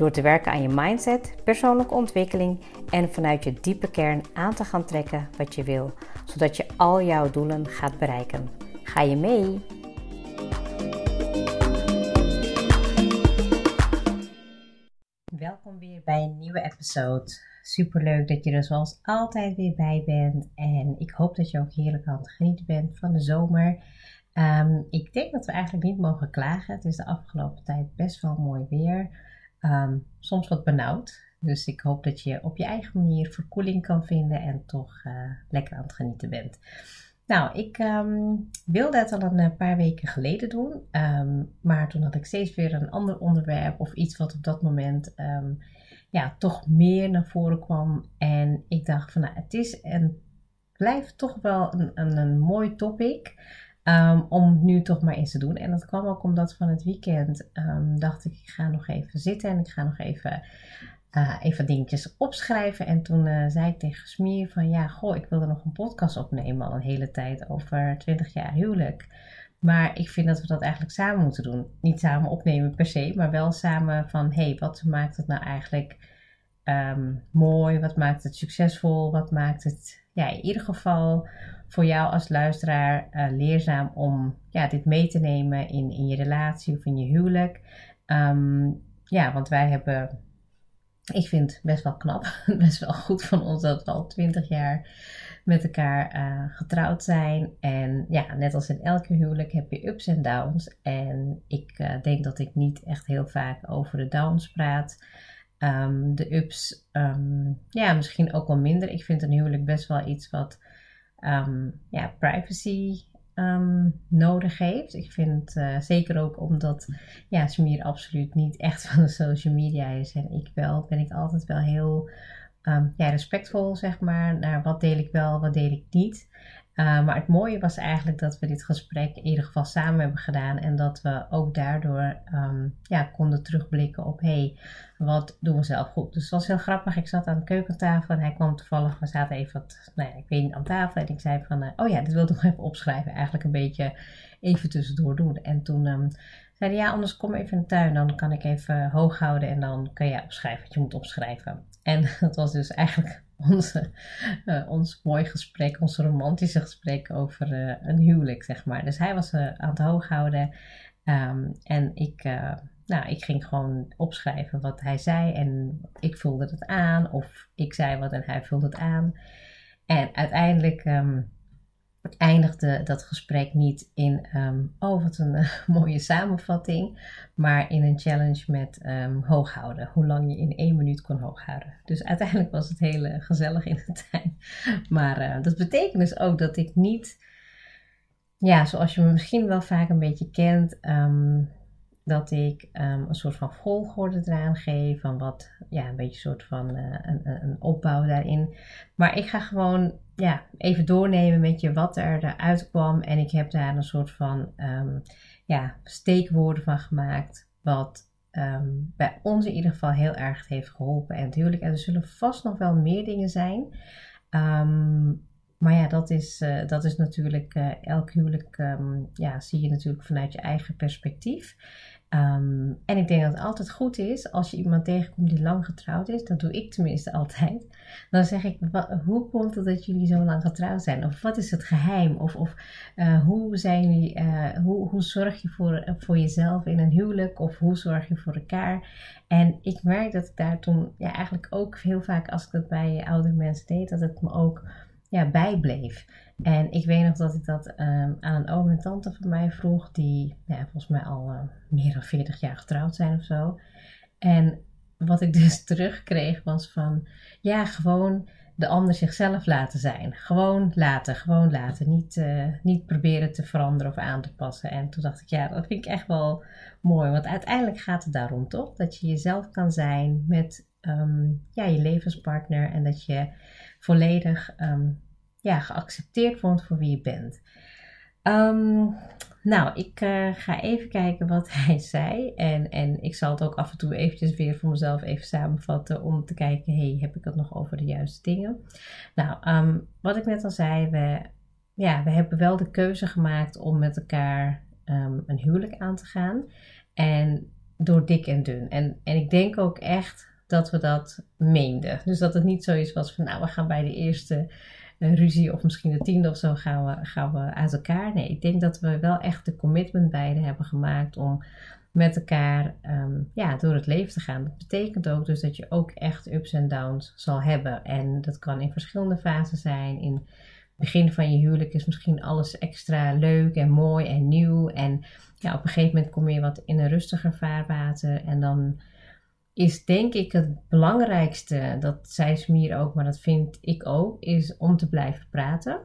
Door te werken aan je mindset, persoonlijke ontwikkeling en vanuit je diepe kern aan te gaan trekken wat je wil, zodat je al jouw doelen gaat bereiken. Ga je mee? Welkom weer bij een nieuwe episode. Super leuk dat je er zoals altijd weer bij bent. En ik hoop dat je ook heerlijk aan het genieten bent van de zomer. Um, ik denk dat we eigenlijk niet mogen klagen. Het is de afgelopen tijd best wel mooi weer. Um, soms wat benauwd. Dus ik hoop dat je op je eigen manier verkoeling kan vinden en toch uh, lekker aan het genieten bent. Nou, ik um, wilde het al een eh, paar weken geleden doen. maar toen had ik steeds weer een ander onderwerp of iets wat op dat moment ja, toch meer naar voren kwam. En ik dacht van nou, het is en blijft toch wel een, een, een mooi topic. Um, om nu toch maar eens te doen. En dat kwam ook omdat van het weekend um, dacht ik, ik ga nog even zitten en ik ga nog even, uh, even dingetjes opschrijven. En toen uh, zei ik tegen Smier van ja, goh, ik wilde nog een podcast opnemen al een hele tijd over 20 jaar huwelijk. Maar ik vind dat we dat eigenlijk samen moeten doen. Niet samen opnemen per se, maar wel samen van hé, hey, wat maakt het nou eigenlijk um, mooi? Wat maakt het succesvol? Wat maakt het ja, in ieder geval voor jou als luisteraar uh, leerzaam om ja, dit mee te nemen in, in je relatie of in je huwelijk. Um, ja, want wij hebben, ik vind best wel knap, best wel goed van ons dat we al twintig jaar met elkaar uh, getrouwd zijn. En ja, net als in elke huwelijk heb je ups en downs. En ik uh, denk dat ik niet echt heel vaak over de downs praat. Um, de ups, um, ja, misschien ook wel minder. Ik vind een huwelijk best wel iets wat um, ja, privacy um, nodig heeft. Ik vind uh, zeker ook omdat ja, Samir absoluut niet echt van de social media is en ik wel, ben ik altijd wel heel um, ja, respectvol, zeg maar, naar wat deel ik wel, wat deel ik niet. Uh, maar het mooie was eigenlijk dat we dit gesprek in ieder geval samen hebben gedaan en dat we ook daardoor um, ja, konden terugblikken op hey, wat doen we zelf goed. Dus het was heel grappig. Ik zat aan de keukentafel en hij kwam toevallig, we zaten even wat, nou ja, ik weet niet, aan tafel en ik zei van, uh, oh ja, dit wil ik nog even opschrijven. Eigenlijk een beetje even tussendoor doen. En toen um, zei hij, ja, anders kom even in de tuin, dan kan ik even hoog houden en dan kun jij opschrijven wat je moet opschrijven. En dat was dus eigenlijk onze, uh, ons mooi gesprek, ons romantische gesprek over uh, een huwelijk, zeg maar. Dus hij was uh, aan het hoog houden um, en ik, nou, ik ging gewoon opschrijven wat hij zei en ik vulde het aan of ik zei wat en hij vulde het aan. En uiteindelijk um, eindigde dat gesprek niet in, um, oh wat een uh, mooie samenvatting, maar in een challenge met um, hooghouden. Hoe lang je in één minuut kon hooghouden. Dus uiteindelijk was het heel gezellig in de tuin. Maar uh, dat betekent dus ook dat ik niet, ja, zoals je me misschien wel vaak een beetje kent, um, dat ik um, een soort van volgorde eraan geef. Van wat, ja, een beetje een soort van uh, een, een, opbouw daarin. Maar ik ga gewoon ja, even doornemen met je wat er eruit kwam. En ik heb daar een soort van um, ja, steekwoorden van gemaakt. Wat um, bij ons in ieder geval heel erg heeft geholpen. En natuurlijk, er zullen vast nog wel meer dingen zijn. Maar ja, dat is, uh, dat is natuurlijk, uh, elk huwelijk ja, zie je natuurlijk vanuit je eigen perspectief. Um, en ik denk dat het altijd goed is als je iemand tegenkomt die lang getrouwd is. Dat doe ik tenminste altijd. Dan zeg ik, hoe komt het dat jullie zo lang getrouwd zijn? Of wat is het geheim? Of, of uh, hoe, zijn jullie, uh, hoe, hoe zorg je voor, voor jezelf in een huwelijk? Of hoe zorg je voor elkaar? En ik merk dat ik daar toen ja, eigenlijk ook heel vaak als ik dat bij oudere mensen deed, dat het me ook ja, bijbleef. En ik weet nog dat ik dat um, aan een oom en tante van mij vroeg, die ja, volgens mij al uh, meer dan 40 jaar getrouwd zijn of zo. En wat ik dus terugkreeg was van, ja, gewoon de ander zichzelf laten zijn. Gewoon laten, gewoon laten. Niet, uh, niet proberen te veranderen of aan te passen. En toen dacht ik, ja, dat vind ik echt wel mooi. Want uiteindelijk gaat het daarom toch? Dat je jezelf kan zijn met um, ja, je levenspartner. En dat je volledig um, ja, geaccepteerd wordt voor wie je bent. Um, nou, ik uh, ga even kijken wat hij zei. En, en ik zal het ook af en toe eventjes weer voor mezelf even samenvatten. Om te kijken, hey, heb ik het nog over de juiste dingen? Nou, um, wat ik net al zei, we, ja, we hebben wel de keuze gemaakt om met elkaar een huwelijk aan te gaan. En door dik en dun. En, en ik denk ook echt dat we dat meenden. Dus dat het niet zoiets was van, nou, we gaan bij de eerste een ruzie of misschien de tiende of zo gaan we, gaan we uit elkaar. Nee, ik denk dat we wel echt de commitment beide hebben gemaakt om met elkaar um, ja, door het leven te gaan. Dat betekent ook dus dat je ook echt ups en downs zal hebben. En dat kan in verschillende fases zijn. In het begin van je huwelijk is misschien alles extra leuk en mooi en nieuw. En ja, op een gegeven moment kom je wat in een rustiger vaarwater. En dan is denk ik het belangrijkste, dat zei Smir ook, maar dat vind ik ook, is om te blijven praten.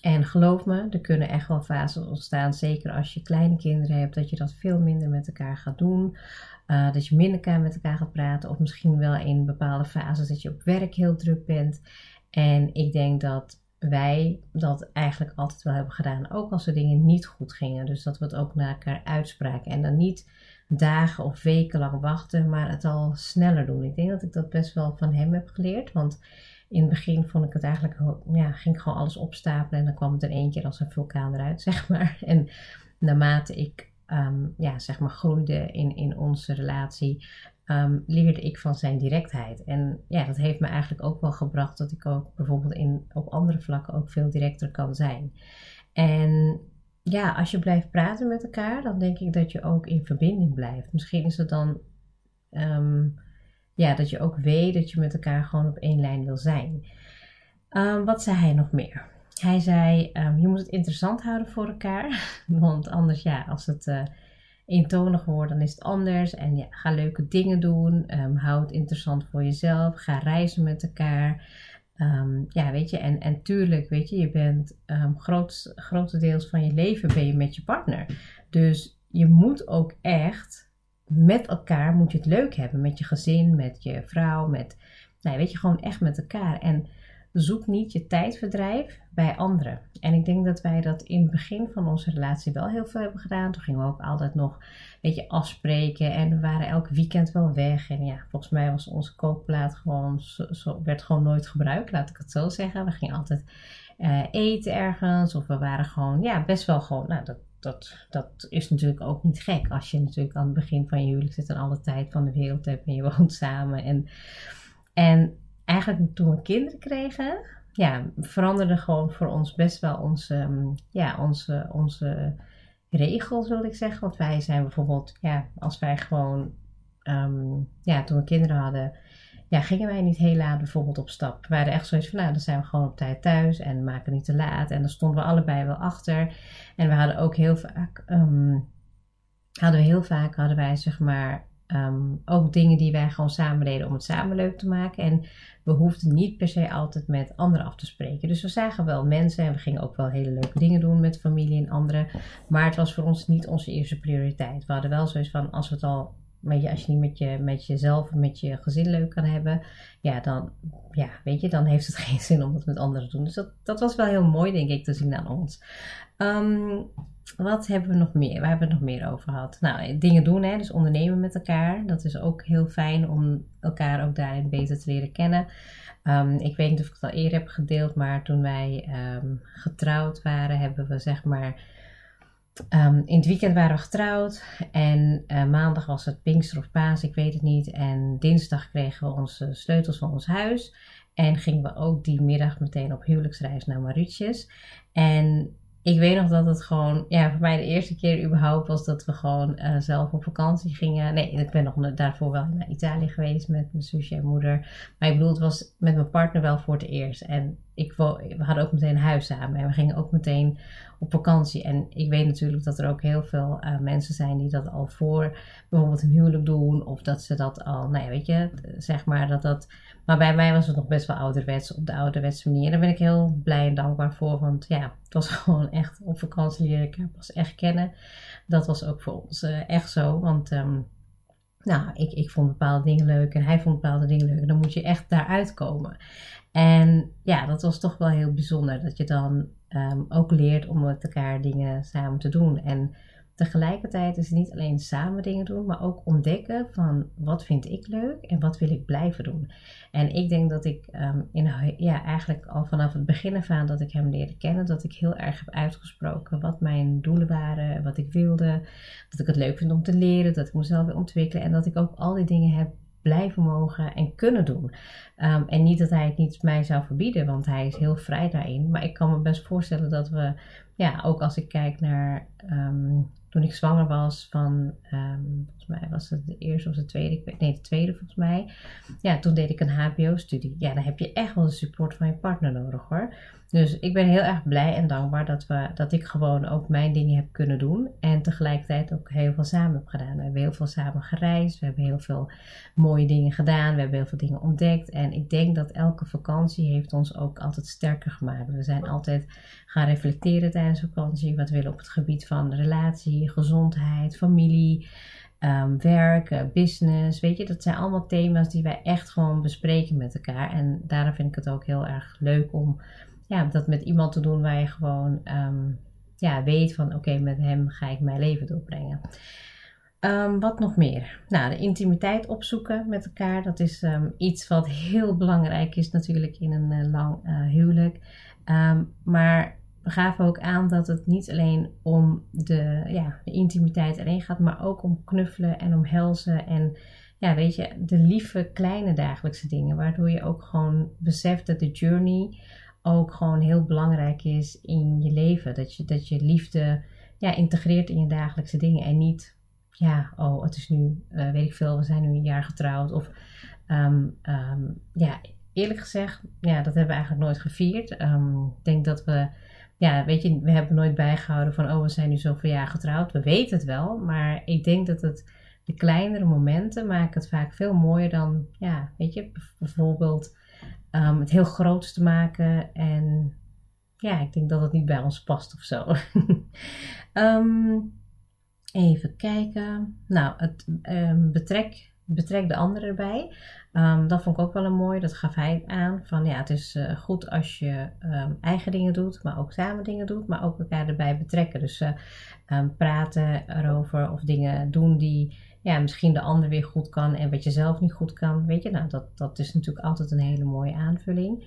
En geloof me, er kunnen echt wel fases ontstaan, zeker als je kleine kinderen hebt, dat je dat veel minder met elkaar gaat doen. Uh, dat je minder met elkaar gaat praten, of misschien wel in bepaalde fases dat je op werk heel druk bent. En ik denk dat wij dat eigenlijk altijd wel hebben gedaan, ook als er dingen niet goed gingen. Dus dat we het ook naar elkaar uitspraken en dan niet dagen of weken lang wachten, maar het al sneller doen. Ik denk dat ik dat best wel van hem heb geleerd. Want in het begin vond ik het eigenlijk, ja, ging gewoon alles opstapelen en dan kwam het er één keer als een vulkaan eruit, zeg maar. En naarmate ik, um, ja, zeg maar, groeide in, in onze relatie, um, leerde ik van zijn directheid. En ja, dat heeft me eigenlijk ook wel gebracht dat ik ook bijvoorbeeld in, op andere vlakken ook veel directer kan zijn. En ja, als je blijft praten met elkaar, dan denk ik dat je ook in verbinding blijft. Misschien is het dan um, ja, dat je ook weet dat je met elkaar gewoon op één lijn wil zijn. Um, wat zei hij nog meer? Hij zei: um, Je moet het interessant houden voor elkaar. Want anders, ja, als het uh, eentonig wordt, dan is het anders. En ja, ga leuke dingen doen. Hou het interessant voor jezelf. Ga reizen met elkaar. Um, ja, weet je, en, en tuurlijk, weet je, je bent um, groot, grotendeels van je leven ben je met je partner. Dus je moet ook echt met elkaar, moet je het leuk hebben. Met je gezin, met je vrouw, met, nou, weet je, gewoon echt met elkaar. En zoek niet je tijdverdrijf bij anderen. En ik denk dat wij dat in het begin van onze relatie wel heel veel hebben gedaan. Toen gingen we ook altijd nog een beetje afspreken en we waren elk weekend wel weg. En ja, volgens mij was onze kookplaat gewoon, werd gewoon nooit gebruikt, laat ik het zo zeggen. We gingen altijd uh, eten ergens of we waren gewoon, ja, best wel gewoon, nou dat, dat, dat is natuurlijk ook niet gek als je natuurlijk aan het begin van je huwelijk zit en alle tijd van de wereld hebt en je woont samen. En, en eigenlijk toen we kinderen kregen, ja, veranderde gewoon voor ons best wel onze, ehm, ja, onze, onze regels, wil ik zeggen. Want wij zijn bijvoorbeeld, ja, als wij gewoon, um, ja, toen we kinderen hadden, ja, gingen wij niet heel laat bijvoorbeeld op stap. We waren echt zoiets van, nou, dan zijn we gewoon op tijd thuis en maken niet te laat. En dan stonden we allebei wel achter. En we hadden ook heel vaak, um, hadden we heel vaak, hadden wij zeg maar, Um, ook dingen die wij gewoon samen deden om het samen leuk te maken. En we hoefden niet per se altijd met anderen af te spreken. Dus we zagen wel mensen en we gingen ook wel hele leuke dingen doen met familie en anderen. Maar het was voor ons niet onze eerste prioriteit. We hadden wel zoiets van, als we het al maar als je niet met, je, met jezelf en met je gezin leuk kan hebben, ja, dan, ja, weet je, dan heeft het geen zin om het met anderen te doen. Dus dat, dat was wel heel mooi, denk ik, te zien aan ons. Um, wat hebben we nog meer? Waar hebben we het nog meer over gehad? Nou, dingen doen, hè, dus ondernemen met elkaar. Dat is ook heel fijn om elkaar ook daarin beter te leren kennen. Um, ik weet niet of ik het al eerder heb gedeeld, maar toen wij um, getrouwd waren, hebben we zeg maar. Um, in het weekend waren we getrouwd en uh, maandag was het Pinkster of Paas, ik weet het niet. En dinsdag kregen we onze sleutels van ons huis. En gingen we ook die middag meteen op huwelijksreis naar Mauritius. En ik weet nog dat het gewoon, ja, voor mij de eerste keer überhaupt was dat we gewoon uh, zelf op vakantie gingen. Nee, ik ben nog daarvoor wel naar Italië geweest met mijn zusje en moeder. Maar ik bedoel, het was met mijn partner wel voor het eerst. En ik, we hadden ook meteen een huis samen en we gingen ook meteen op vakantie. En ik weet natuurlijk dat er ook heel veel uh, mensen zijn die dat al voor bijvoorbeeld een huwelijk doen. Of dat ze dat al, nou ja, weet je, zeg maar dat dat. Maar bij mij was het nog best wel ouderwets, op de ouderwetse manier. Daar ben ik heel blij en dankbaar voor. Want ja, het was gewoon echt op vakantie leren ik pas echt kennen. Dat was ook voor ons uh, echt zo. Want um, nou, ik, ik vond bepaalde dingen leuk en hij vond bepaalde dingen leuk. Dan moet je echt daaruit komen. En ja, dat was toch wel heel bijzonder. Dat je dan um, ook leert om met elkaar dingen samen te doen. En tegelijkertijd is het niet alleen samen dingen doen, maar ook ontdekken van wat vind ik leuk en wat wil ik blijven doen. En ik denk dat ik um, in, ja, eigenlijk al vanaf het begin af aan dat ik hem leerde kennen, dat ik heel erg heb uitgesproken wat mijn doelen waren, wat ik wilde. Dat ik het leuk vind om te leren, dat ik mezelf wil ontwikkelen en dat ik ook al die dingen heb blijven mogen en kunnen doen. Um, en niet dat hij het niet mij zou verbieden, want hij is heel vrij daarin. Maar ik kan me best voorstellen dat we, ja, ook als ik kijk naar um, toen ik zwanger was van, volgens mij was het de eerste of de tweede, nee de tweede volgens mij. Ja, toen deed ik een HBO-studie. Ja, dan heb je echt wel de support van je partner nodig hoor. Dus ik ben heel erg blij en dankbaar dat, we, dat ik gewoon ook mijn dingen heb kunnen doen. En tegelijkertijd ook heel veel samen heb gedaan. We hebben heel veel samen gereisd. We hebben heel veel mooie dingen gedaan. We hebben heel veel dingen ontdekt. En ik denk dat elke vakantie heeft ons ook altijd sterker gemaakt. We zijn altijd gaan reflecteren tijdens vakantie. Wat we willen op het gebied van relatie, gezondheid, familie. Um, werk, business, weet je, dat zijn allemaal thema's die wij echt gewoon bespreken met elkaar. En daarom vind ik het ook heel erg leuk om ja, dat met iemand te doen waar je gewoon um, ja, weet van oké, met hem ga ik mijn leven doorbrengen. Um, wat nog meer? Nou, de intimiteit opzoeken met elkaar. Dat is iets wat heel belangrijk is natuurlijk in een uh, lang uh, huwelijk. maar we gaven ook aan dat het niet alleen om de, ja, de intimiteit alleen gaat, maar ook om knuffelen en om helzen en ja, weet je, de lieve kleine dagelijkse dingen. Waardoor je ook gewoon beseft dat de journey ook gewoon heel belangrijk is in je leven. Dat je, dat je liefde ja, integreert in je dagelijkse dingen. En niet, ja, oh, het is nu, uh, weet ik veel, we zijn nu een jaar getrouwd. Of, um, um, ja, eerlijk gezegd, ja, dat hebben we eigenlijk nooit gevierd. Um, ik denk dat we, ja, weet je, we hebben nooit bijgehouden van, oh, we zijn nu zoveel jaar getrouwd. We weten het wel, maar ik denk dat het, de kleinere momenten maken het vaak veel mooier dan, ja, weet je, bijvoorbeeld um, het heel groot te maken. En ja, ik denk dat het niet bij ons past of zo. um, even kijken. Nou, het um, betrek, betrek de ander erbij. dat vond ik ook wel een mooi. Dat gaf hij aan. Van ja, het is uh, goed als je eigen dingen doet, maar ook samen dingen doet, maar ook elkaar erbij betrekken. Dus uh, praten erover of dingen doen die ja, misschien de ander weer goed kan en wat je zelf niet goed kan. Weet je, nou, dat, dat is natuurlijk altijd een hele mooie aanvulling.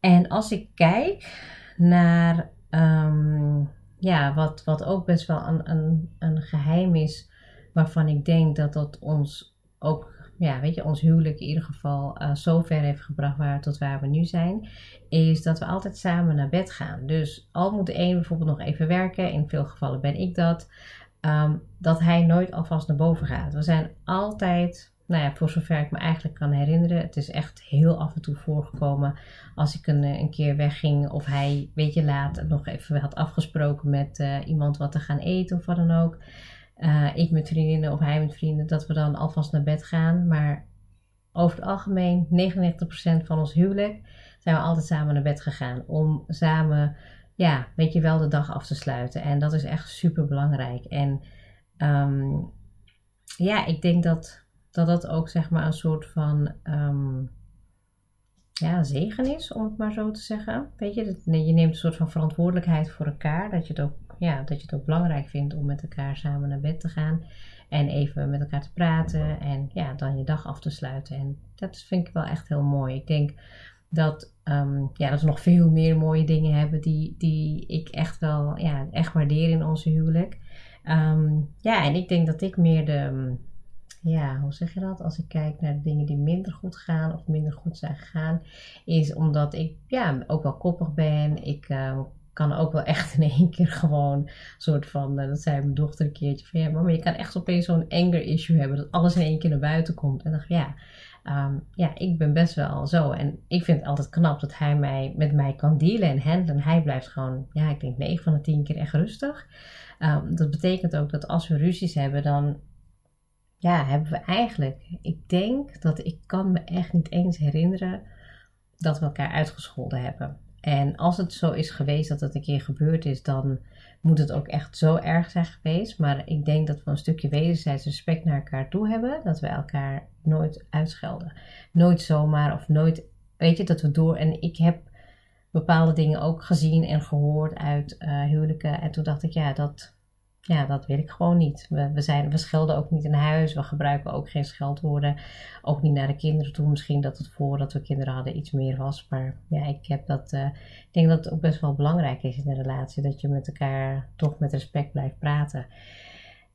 En als ik kijk naar ja, wat, wat ook best wel een, een, een geheim is, waarvan ik denk dat dat ons ook ja, weet je, ons huwelijk in ieder geval uh, zo ver heeft gebracht waar, tot waar we nu zijn, is dat we altijd samen naar bed gaan. Dus al moet de bijvoorbeeld nog even werken, in veel gevallen ben ik dat, um, dat hij nooit alvast naar boven gaat. We zijn altijd, nou ja, voor zover ik me eigenlijk kan herinneren, het is echt heel af en toe voorgekomen als ik een, een keer wegging of hij, weet je, laat nog even had afgesproken met uh, iemand wat te gaan eten of wat dan ook. Uh, ik met vriendinnen of hij met vrienden, dat we dan alvast naar bed gaan. Maar over het algemeen, 99% van ons huwelijk, zijn we altijd samen naar bed gegaan. Om samen ja, weet je wel, de dag af te sluiten. En dat is echt super belangrijk. En um, ja, ik denk dat, dat dat ook zeg maar een soort van um, ja, zegen is, om het maar zo te zeggen. Weet je, je neemt een soort van verantwoordelijkheid voor elkaar. Dat je het ook, ja, dat je het ook belangrijk vindt om met elkaar samen naar bed te gaan. En even met elkaar te praten. En ja, dan je dag af te sluiten. En dat vind ik wel echt heel mooi. Ik denk dat, um, ja, dat we nog veel meer mooie dingen hebben die, die ik echt wel ja, echt waardeer in onze huwelijk. Um, ja, en ik denk dat ik meer de, ja, hoe zeg je dat? Als ik kijk naar de dingen die minder goed gaan of minder goed zijn gegaan, is omdat ik ja, ook wel koppig ben. Ik uh, kan ook wel echt in één keer gewoon soort van, uh, dat zei mijn dochter een keertje van ja, maar je kan echt opeens zo'n anger issue hebben dat alles in één keer naar buiten komt. En dacht ja, Ehm, ja, ik ben best wel zo. En ik vind het altijd knap dat hij mij, met mij kan dealen en. Hij blijft gewoon, ja, ik denk 9 van de 10 keer echt rustig. Ehm, dat betekent ook dat als we ruzies hebben, dan ja, hebben we eigenlijk, ik denk dat ik kan me echt niet eens herinneren dat we elkaar uitgescholden hebben. En als het zo is geweest dat het een keer gebeurd is, dan moet het ook echt zo erg zijn geweest. Maar ik denk dat we een stukje wederzijds respect naar elkaar toe hebben. Dat we elkaar nooit uitschelden. Nooit zomaar of nooit, weet je, dat we door. En ik heb bepaalde dingen ook gezien en gehoord uit uh, huwelijken. En toen dacht ik, ja, dat, ja, dat wil ik gewoon niet. We, we, zijn, we schelden ook niet in huis. We gebruiken ook geen scheldwoorden. Ook niet naar de kinderen toe. Misschien dat het voordat we kinderen hadden iets meer was. Maar ja, ik heb dat. Uh, ik denk dat het ook best wel belangrijk is in een relatie. Dat je met elkaar toch met respect blijft praten.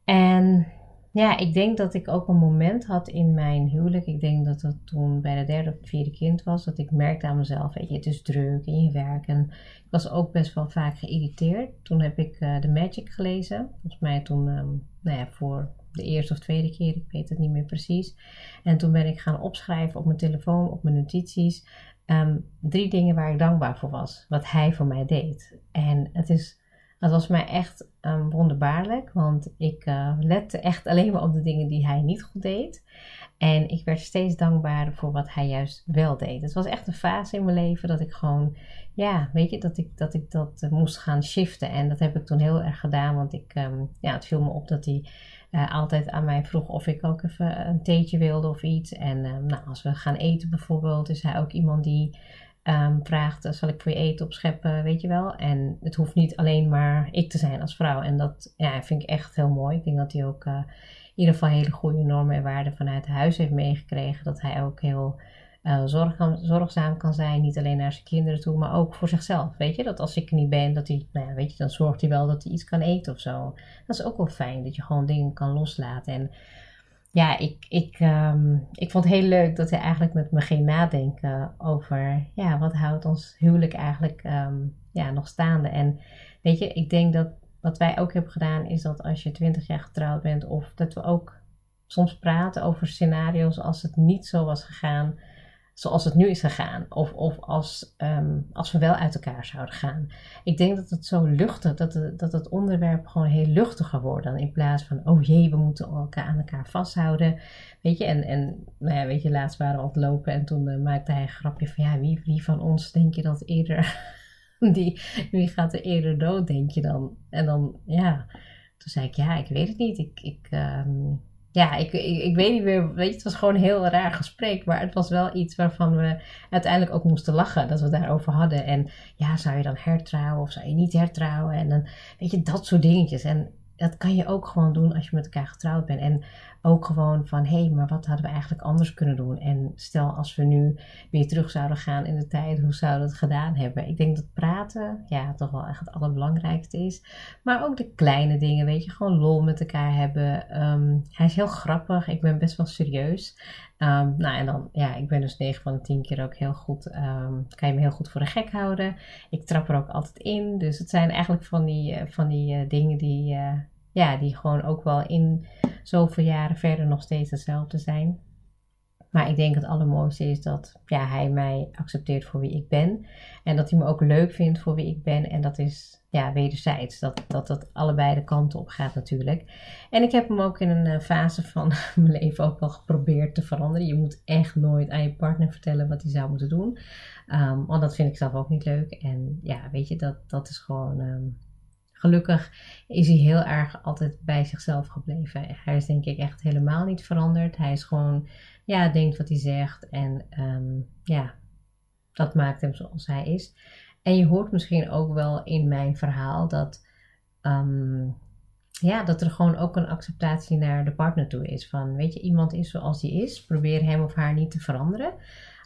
En ja, ik denk dat ik ook een moment had in mijn huwelijk. Ik denk dat dat toen bij de derde of vierde kind was. Dat ik merkte aan mezelf, weet je, het is druk in je werk. En ik was ook best wel vaak geïrriteerd. Toen heb ik uh, The Magic gelezen. Volgens mij toen, um, nou ja, voor de eerste of tweede keer. Ik weet het niet meer precies. En toen ben ik gaan opschrijven op mijn telefoon, op mijn notities. Um, drie dingen waar ik dankbaar voor was. Wat hij voor mij deed. En het is dat was mij echt um, wonderbaarlijk, want ik uh, lette echt alleen maar op de dingen die hij niet goed deed. En ik werd steeds dankbaarder voor wat hij juist wel deed. Het was echt een fase in mijn leven dat ik gewoon, ja, weet je, dat ik dat, ik dat uh, moest gaan shiften. En dat heb ik toen heel erg gedaan, want ik, um, ja, het viel me op dat hij uh, altijd aan mij vroeg of ik ook even een theetje wilde of iets. En um, nou, als we gaan eten bijvoorbeeld, is hij ook iemand die um, vraagt, eh, zal ik voor je eten opscheppen, weet je wel. En het hoeft niet alleen maar ik te zijn als vrouw. En dat ja, vind ik echt heel mooi. Ik denk dat hij ook uh, in ieder geval hele goede normen en waarden vanuit huis heeft meegekregen. Dat hij ook heel uh, zorgzaam kan zijn. Niet alleen naar zijn kinderen toe, maar ook voor zichzelf. Weet je, dat als ik er niet ben, dat hij, nou ja, weet je, dan zorgt hij wel dat hij iets kan eten of zo. Dat is ook wel fijn, dat je gewoon dingen kan loslaten. En ja, ik, ik, um, ik vond het heel leuk dat hij eigenlijk met me ging nadenken over, ja, wat houdt ons huwelijk eigenlijk um, ja, nog staande. En weet je, ik denk dat wat wij ook hebben gedaan is dat als je twintig jaar getrouwd bent, of dat we ook soms praten over scenario's als het niet zo was gegaan zoals het nu is gegaan. Of, of als, um, als we wel uit elkaar zouden gaan. Ik denk dat het zo luchtig, dat, het, dat het onderwerp gewoon heel luchtiger wordt. Dan in plaats van, oh jee, we moeten elkaar aan elkaar vasthouden. Weet je, en, en nou ja, weet je, laatst waren we aan het lopen en toen uh, maakte hij een grapje van, ja, wie, wie van ons denk je dat eerder, die, wie gaat er eerder dood, denk je dan? En dan, ja, toen zei ik, ja, ik weet het niet. Ik, ik, um, ja, ik, ik, weet niet meer. Weet je, het was gewoon een heel raar gesprek. Maar het was wel iets waarvan we uiteindelijk ook moesten lachen. Dat we het daarover hadden. En ja, zou je dan hertrouwen of zou je niet hertrouwen? En dan, weet je, dat soort dingetjes. En dat kan je ook gewoon doen als je met elkaar getrouwd bent. En ook gewoon van, hé, hey, maar wat hadden we eigenlijk anders kunnen doen? En stel als we nu weer terug zouden gaan in de tijd, hoe zouden we het gedaan hebben? Ik denk dat praten, ja, toch wel echt het allerbelangrijkste is. Maar ook de kleine dingen, weet je, gewoon lol met elkaar hebben. Um, hij is heel grappig, ik ben best wel serieus. Um, nou, en dan, ja, ik ben dus 9 van de 10 keer ook heel goed, um, kan je me heel goed voor de gek houden. Ik trap er ook altijd in. Dus het zijn eigenlijk van die, uh, van die uh, dingen die, uh, ja, die gewoon ook wel in zoveel jaren verder nog steeds hetzelfde zijn. Maar ik denk het allermooiste is dat ja, hij mij accepteert voor wie ik ben. En dat hij me ook leuk vindt voor wie ik ben. En dat is ja, wederzijds. Dat, dat dat allebei de kanten op gaat natuurlijk. En ik heb hem ook in een eh, fase van mijn leven ook wel geprobeerd te veranderen. Je moet echt nooit aan je partner vertellen wat hij zou moeten doen. Um, want dat vind ik zelf ook niet leuk. En ja, weet je, dat, dat is gewoon... Um, Gelukkig is hij heel erg altijd bij zichzelf gebleven. Hij is denk ik echt helemaal niet veranderd. Hij is gewoon, ja, denkt wat hij zegt. En um, ja, dat maakt hem zoals hij is. En je hoort misschien ook wel in mijn verhaal dat, um, ja, dat er gewoon ook een acceptatie naar de partner toe is. Van, weet je, iemand is zoals hij is. Probeer hem of haar niet te veranderen.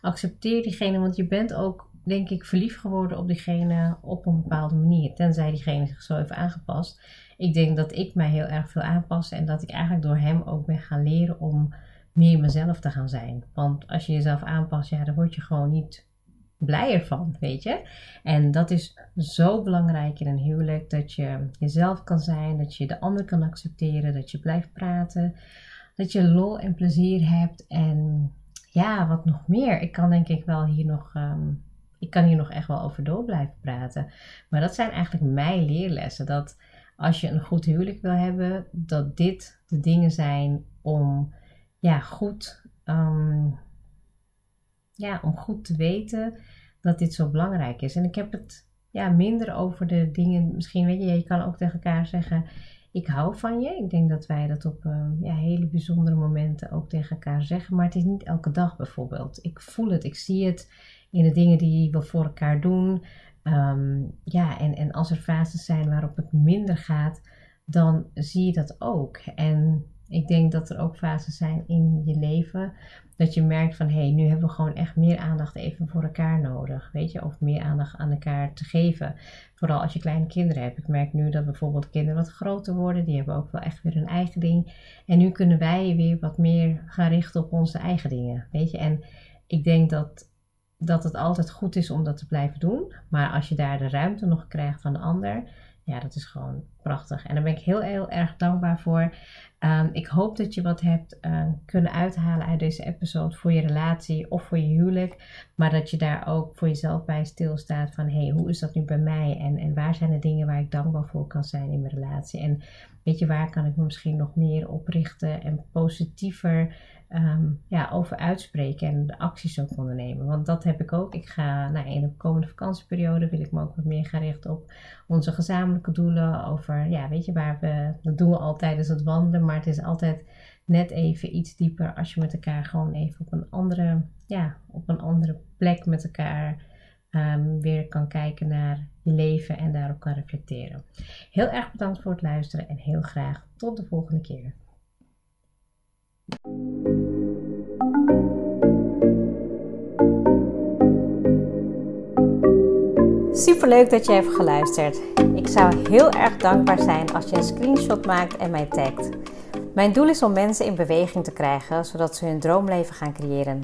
Accepteer diegene, want je bent ook denk ik, verliefd geworden op diegene op een bepaalde manier. Tenzij diegene zich zo heeft aangepast. Ik denk dat ik mij heel erg veel aanpas en dat ik eigenlijk door hem ook ben gaan leren om meer mezelf te gaan zijn. Want als je jezelf aanpast, ja, dan word je gewoon niet blijer van, weet je. En dat is zo belangrijk in een huwelijk, dat je jezelf kan zijn, dat je de ander kan accepteren, dat je blijft praten, dat je lol en plezier hebt en ja, wat nog meer? Ik kan denk ik wel hier nog, ehm, ik kan hier nog echt wel over door blijven praten. Maar dat zijn eigenlijk mijn leerlessen. Dat als je een goed huwelijk wil hebben, dat dit de dingen zijn om ja, goed, ehm, ja, om goed te weten dat dit zo belangrijk is. En ik heb het ja, minder over de dingen. Misschien weet je, je kan ook tegen elkaar zeggen: Ik hou van je. Ik denk dat wij dat op ehm, ja, hele bijzondere momenten ook tegen elkaar zeggen. Maar het is niet elke dag bijvoorbeeld. Ik voel het, ik zie het in de dingen die we voor elkaar doen. Ehm, ja, en, en als er fases zijn waarop het minder gaat, dan zie je dat ook. En ik denk dat er ook fases zijn in je leven dat je merkt van hé, hey, nu hebben we gewoon echt meer aandacht even voor elkaar nodig, weet je, of meer aandacht aan elkaar te geven. Vooral als je kleine kinderen hebt. Ik merk nu dat bijvoorbeeld kinderen wat groter worden, die hebben ook wel echt weer hun eigen ding. En nu kunnen wij weer wat meer gaan richten op onze eigen dingen, weet je. En ik denk dat dat het altijd goed is om dat te blijven doen. Maar als je daar de ruimte nog krijgt van de ander, ja, dat is gewoon prachtig. En daar ben ik heel, heel erg dankbaar voor. Ehm, ik hoop dat je wat hebt uh, kunnen uithalen uit deze episode voor je relatie of voor je huwelijk. Maar dat je daar ook voor jezelf bij stilstaat van hé, hey, hoe is dat nu bij mij? En, en waar zijn de dingen waar ik dankbaar voor kan zijn in mijn relatie? En weet je, waar kan ik me misschien nog meer op richten en positiever Ehm, ja, over uitspreken en de acties ook ondernemen. Want dat heb ik ook. Ik ga nou, in de komende vakantieperiode wil ik me ook wat meer gaan richten op onze gezamenlijke doelen. Over, ja, weet je, waar we, dat doen we altijd tijdens het wandelen, maar het is altijd net even iets dieper als je met elkaar gewoon even op een andere, ja, op een andere plek met elkaar um, weer kan kijken naar je leven en daarop kan reflecteren. Heel erg bedankt voor het luisteren en heel graag tot de volgende keer. Super leuk dat je hebt geluisterd. Ik zou heel erg dankbaar zijn als je een screenshot maakt en mij tagt. Mijn doel is om mensen in beweging te krijgen, zodat ze hun droomleven gaan creëren.